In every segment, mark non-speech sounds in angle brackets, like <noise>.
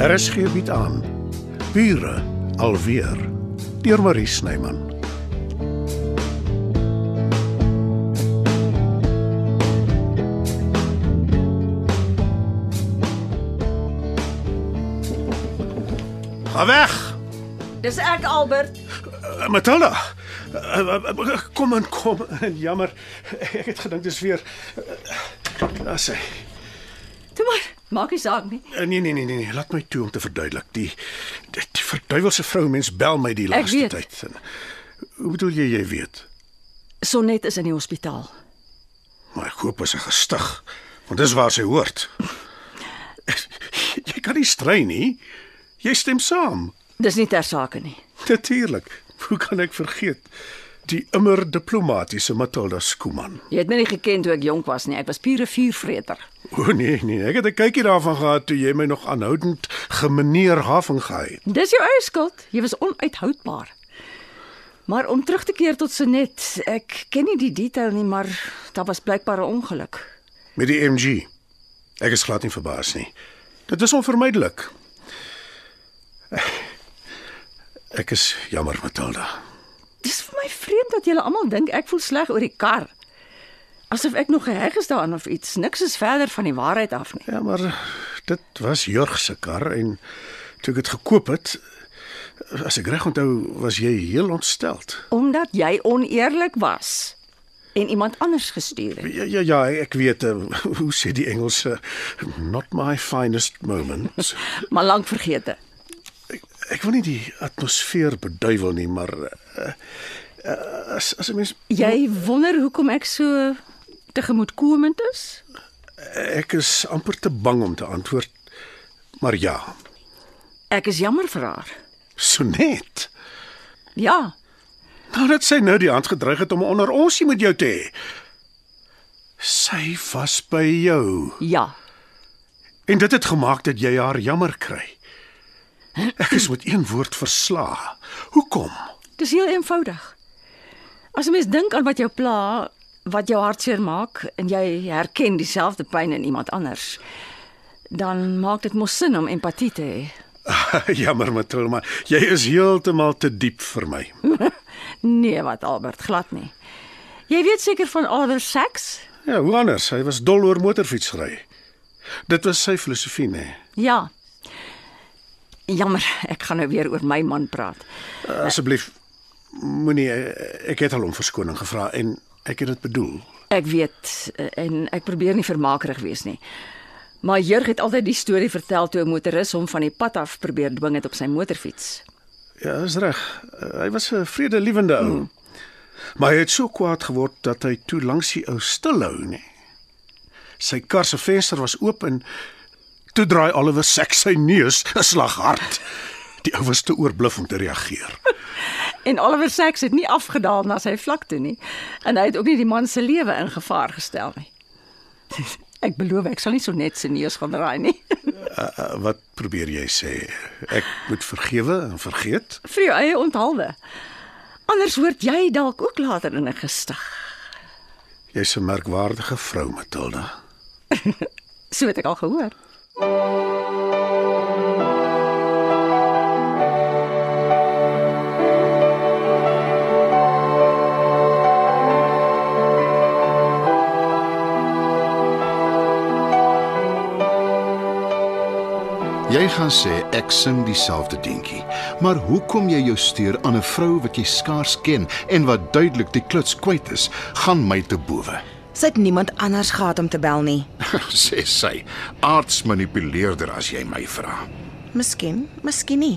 RSG bied aan Bure alweer deur Marie Snyman. Ga weg. Dis ek Albert. Uh, Matilda. Uh, uh, kom en kom. Jammer. Ek het gedink dis weer as hy. Toe maar, maak nie saak nie. Uh, nee nee nee nee, laat my toe om te verduidelik. Die die, die verduiwelse vrou mens bel my die laaste tyd. Hoe bedoel jy jy weet? Sonnet is in die hospitaal. Maar ek hoop as hy gestig, want dis waar sy hoort. <laughs> Jy kan nie strei nie. Jy stem saam. Dis nie ter sake nie. Natuurlik. Hoe kan ek vergeet die immer diplomatisiese Matilda Skooman? Jy het my nie geken toe ek jonk was nie. Ek was pure vuurvreter. O nee nee, ek het 'n kykie daarvan gehad toe jy my nog aanhoudend gemeneer Haven gehy het. Dis jou eie skuld. Jy was onuithoudbaar. Maar om terug te keer tot Sonnet, ek ken nie die detail nie, maar daar was blykbaar 'n ongeluk. met die MG. Ek is glad nie verbaas nie. Dit is onvermydelik. Ek is jammer Matilda. Dis vir my vreemd dat julle almal dink ek voel sleg oor die kar. Asof ek nog geheg is daaraan of iets. Niks is verder van die waarheid af nie. Ja, maar dit was Jurg se kar en toe ek dit gekoop het, as ek reg onthou, was jy heel ontsteld. Omdat jy oneerlik was en iemand anders gestuur het. Ja ja ja, ek weet uh, <laughs> hoe sê die Engelse not my finest moments. <laughs> Maar lank vergete. Ek wil nie die atmosfeer beduiwel nie, maar uh, uh, as as 'n mens Jy wonder hoekom ek so tegemoetkomend is? ek is amper te bang om te antwoord. Maar ja, Ek is jammer vir haar. so net. Ja, Nou dat sy nou die hand gedreig het om onder onsie met jou te hê. Sy was by jou ja. en dit het gemaak dat jy haar jammer kry. Ek is met een woord versla. Hoekom? Dis heel eenvoudig. As 'n mens dink aan wat jou pla, wat jou hartseer maak en jy herken dieselfde pyn in iemand anders, dan maak dit mos sin om empatie te hê. <laughs> jammer Matilda, maar jy is heeltemal te diep vir my. <laughs> Nee, wat Albert glad nie. Jy weet seker van Oliver Sacks? Ja, hoe anders? Hy was dol oor motorfietsry. Dit was sy filosofie, nê. Nee. Ja. Jammer, ek gaan nou weer oor my man praat. Asseblief moenie ek het al om verskoning gevra en ek het dit bedoel. Ek weet eh, en ek probeer nie vermakerig wees nie. Maar Jurg het altyd die storie vertel toe 'n motoris hom van die pad af probeer dwing het op sy motorfiets. Ja, is reg. Uh, Hy was 'n vredelewende ou. Hmm. Maar hy het so kwaad geword dat hy toe langs die ou stilhou, nê. Sy kar se venster was oop en toe draai Oliver Sacks sy neus 'n slag hard. Die ou was te oorbluf om te reageer. <laughs> En Oliver Sacks het nie afgedaal na sy vlak toe nie. En hy het ook nie die man se lewe in gevaar gestel nie. <laughs> Ek beloof ek sal nie so net sy neus gaan draai nie. Uh, <laughs> uh, wat probeer jy sê? Ek moet vergewe en vergeet? Vir jou eie onthaalwe. Anders hoort jy dalk ook later in 'n gestig. Jy's 'n merkwaardige vrou, Matilda. So het ek al gehoor. Jy gaan sê ek sing dieselfde dingetjie. Maar hoekom jy jou steur aan 'n vrou wat jy skaars ken en wat duidelik die kluts kwyt is, gaan my te bowe. Sy het niemand anders gehad om te bel nie. <laughs> sê sy, aardsmanipuleerder as jy my vra. Miskien, miskien nie.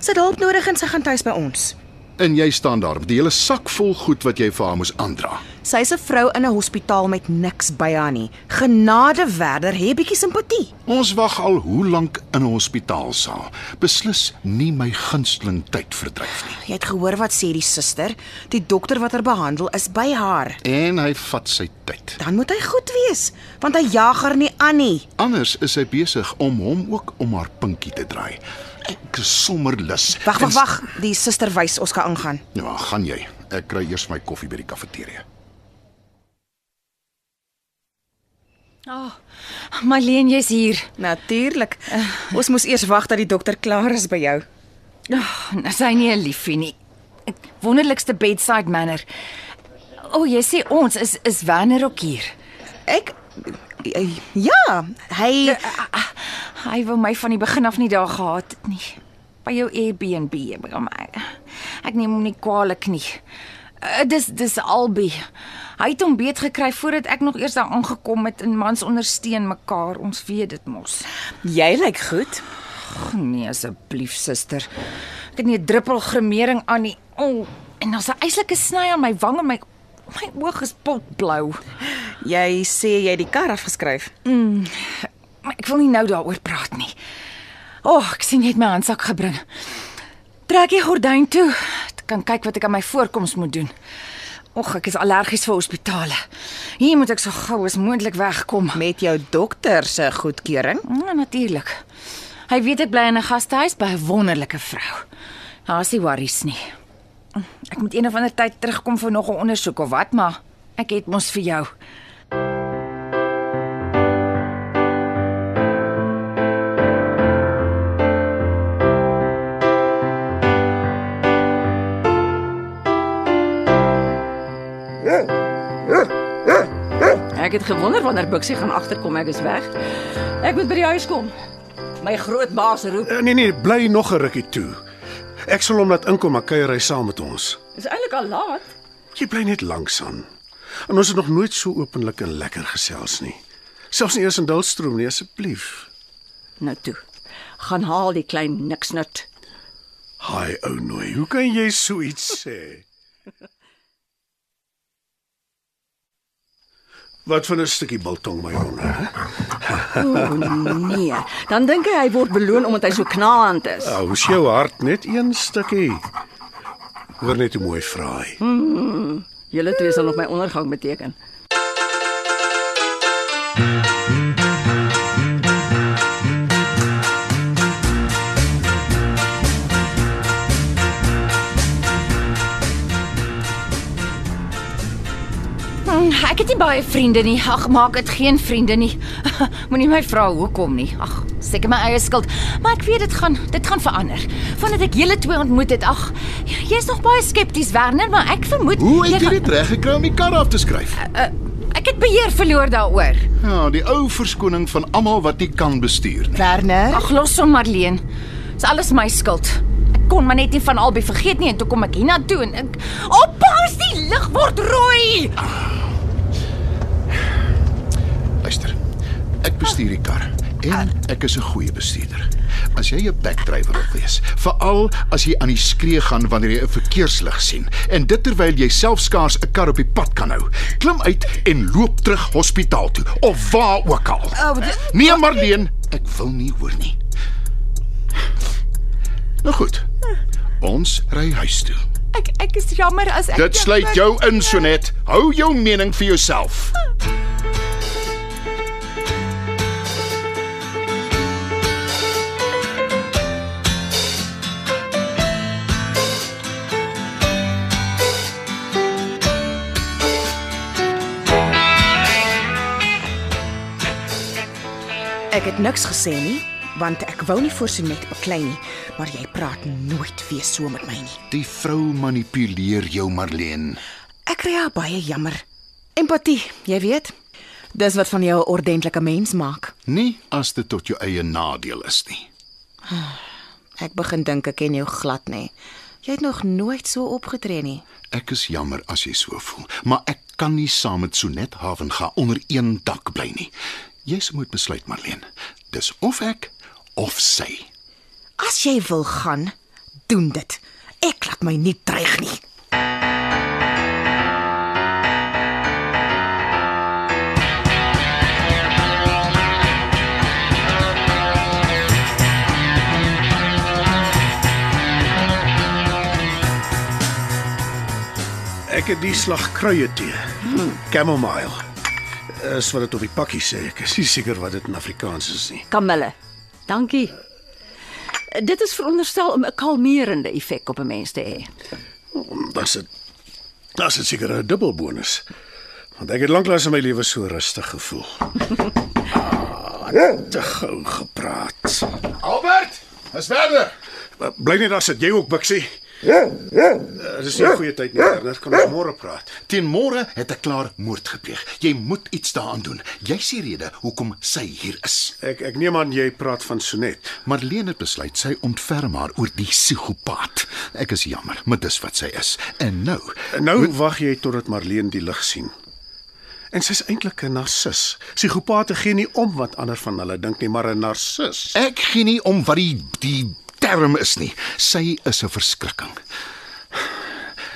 Sy het hulp nodig en sy gaan tuis by ons. En jy staan daar met die hele sak vol goed wat jy vir haar moes aandra. Sy's 'n vrou in 'n hospitaal met niks by haar nie. Genadewerder, hê bietjie simpatie. Ons wag al hoe lank in 'n hospitaalsaal. Beslis nie my gunsteling tyd verdryf nie. Jy het gehoor wat sê die suster? Die dokter wat haar behandel is by haar. En hy vat sy tyd. Dan moet hy goed wees, want hy jag haar nie aan nie. Anders is hy besig om hom ook om haar pinkie te draai. Ek is sommer lus. Wag, wag, wag. Die suster wys ons kan ingaan. Ja, gaan jy. Ek kry eers my koffie by die kafeteria. Marlene, jy's hier. Natuurlik. Ons moes eers wag dat die dokter klaar is by jou. Oh, sy nie 'n liefie nie. Wonderlikste bedside manner. O, oh, jy sê ons is is Werner ook hier. Ek ja, hy Hy wou my van die begin af nie daar gehad het nie. By jou Airbnb. Ek, ek neem hom nie kwaliek nie. Uh, dis dis Albi. Hy het hom beet gekry voordat ek nog eers daar aangekom het en mans ondersteun mekaar. Ons weet dit mos. jy lyk goed. Ag nee asseblief suster. Ek het nie 'n druppel gremering aan nie. O, oh, en daar's 'n eislike sny aan my wang en my my oog is potblou. Jy sê jy het die kar afgeskryf. Maar ek wil nie nou daaroor praat nie. O, oh, ek sien jy het my handsak gebring. Trek die gordyn toe. Ek kan kyk wat ek aan my voorkoms moet doen. Och, ek is allergies vir hospitale. Hier moet ek so gou as moontlik wegkom. Met jou dokter se goedkeuring. Ja, natuurlik. Hy weet ek bly in 'n gastehuis by 'n wonderlike vrou. Daar's nie worries nie. Ek moet een of ander tyd terugkom vir nog 'n ondersoek of wat, maar ek het mos vir jou. Ek het gewonder wanneer Bixie gaan agterkom ek is weg. Ek moet by die huis kom. My groot baas roep. Eh, Nee nee, bly nog 'n rukkie toe. Ek sal hom laat inkom en kuier hy saam met ons. Dis eintlik al laat. Jy bly net langs aan. En ons het nog nooit so openlik en lekker gesels nie. Selfs nie eers in Dullstroom nie, asseblief. Nou toe. Gaan haal die klein niksnut. Haai ou nooi, hoe kan jy so iets sê? Wat van 'n stukkie biltong my jonge? hè? O nee. Dan dink hy hy word beloon omdat hy so knaand is. Ou, is jou hart net een stukkie. Hoor net hoe mooi vra hy. Julle twee sal nog my ondergang beteken. Ek het nie baie vriende nie. Ag, maak dit geen vriende nie. <laughs> Moenie my vra hoekom nie. Ag, seker my eie skuld. Maar ek weet dit gaan dit gaan verander. Vandat ek julle twee ontmoet het, ag, jy's nog baie skepties, Werner, maar ek vermoed Hoe het jy gaan- dit reg gekry om die kar af te skryf? Ek het beheer verloor daaroor. Ja, die ou verskoning van almal wat nie kan bestuur nie. Werner, Ag, los hom, Marleen. Dis alles my skuld. Ek kon maar net nie van albei vergeet nie en toe kom ek hiernatoe en ek oppas die lig word rooi. Luister. Ek bestuur die kar en ek is 'n goeie bestuurder. As jy 'n backdriver wil wees, veral as jy aan die skree gaan wanneer jy 'n verkeerslig sien en dit terwyl jy self skaars 'n kar op die pad kan hou, klim uit en loop terug hospitaal toe of waar ook al. Oh, Nee, Marleen, ek wil nie hoor nie. Nou goed. Ons ry huis toe. Ek ek is jammer as ek Dit sluit jou in, Sonet. Hou jou mening vir jouself. Ek het niks gesê nie, want ek wou nie voor Sonet beklei nie, maar jy praat nooit weer so met my nie. Die vrou manipuleer jou, Marleen. Ek kry haar baie jammer. Empatie, jy weet. Dis wat van jou 'n ordentlike mens maak. Nie as dit tot jou eie nadeel is nie. <sighs> Ek begin dink ek ken jou glad nê. Jy het nog nooit so opgetree nie. Ek is jammer as jy so voel, maar ek kan nie saam met Sonet Haven gaan onder een dak bly nie. Jy se moet besluit, Marleen. Dis of ek of sy. As jy wil gaan, doen dit. Ek laat my nie dreig nie. Ek het die slag kruie tee. Chamomile. Is wat dit op die pakkie sê. Ek is nie seker wat dit in Afrikaans is nie. Kamille. Dankie. Dit is veronderstel om 'n kalmerende effek op 'n mens te hê. Das dit Das is seker 'n dubbelbonus. Want ek het lanklaas in my lewe so rustig gevoel. <laughs> Ah, te gou gepraat. Albert, is verder. Bly net daar sit jy ook biksie. Ja, ja. Dit is nie 'n goeie tyd nie, Werner. Kan ons môre praat? Teen môre het ek klaar moord gepleeg. Jy moet iets daaraan doen. Jy sê rede hoekom sy hier is. Ek ek neem aan jy praat van Sonet. Marlene het besluit sy ontferm haar oor die psigopaat. Ek is jammer, maar dis wat sy is. En nou, Nou wag jy totdat Marlene die lig sien. En sy's eintlik 'n narcis. Psigopate gee nie om wat ander van hulle dink nie, maar 'n narcis. ek gee nie om wat die die term is nie. Sy is 'n verskrikking.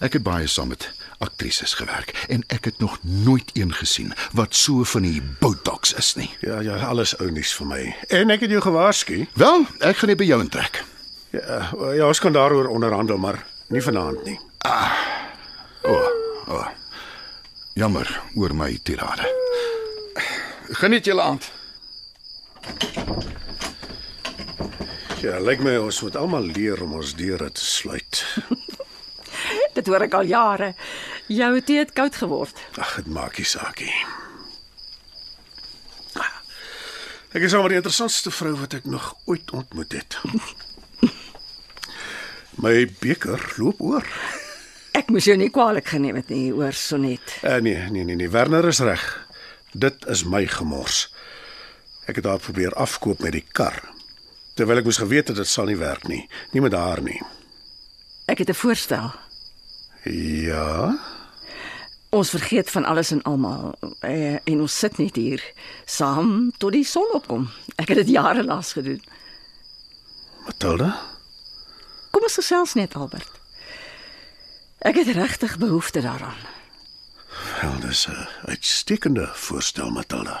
Ek het baie saam met aktrises gewerk en ek het nog nooit een gesien wat so van die botox is nie. Ja, ja, alles ou nuus vir my. En ek het jou gewaarsku. Wel, ek gaan net by jou intrek. Ja, ja, ons kan daaroor onderhandel, maar nie vanaand nie. Jammer oor my tirade. Geniet julle aand. Ja, lyk my ons moet almal leer om ons deure te sluit. <laughs> Dit hoor ek al jare. Jou tee het koud geword. Ag, dit maak nie saak nie. Ek is maar die interessantste vrou wat ek nog ooit ontmoet het. <laughs> My beker loop oor. Ek moes jou nie kwaadlik geneem het nie oor Sonet. Uh, nee, nee, nee, nee, Werner is reg. Dit is my gemors. Ek het haar probeer afkoop met die kar. Terwyl ek moes geweet het dit sal nie werk nie. Nie met haar nie. Ek het 'n voorstel. Ja. Ons vergeet van alles en almal eh, en ons sit net hier saam tot die son opkom. Ek het dit jare lank gedoen. Matilda? Kom ons gesels net Albert. Ek het regtig behoefte daaraan. Wel, dis 'n uitstekende voorstel, Matilda.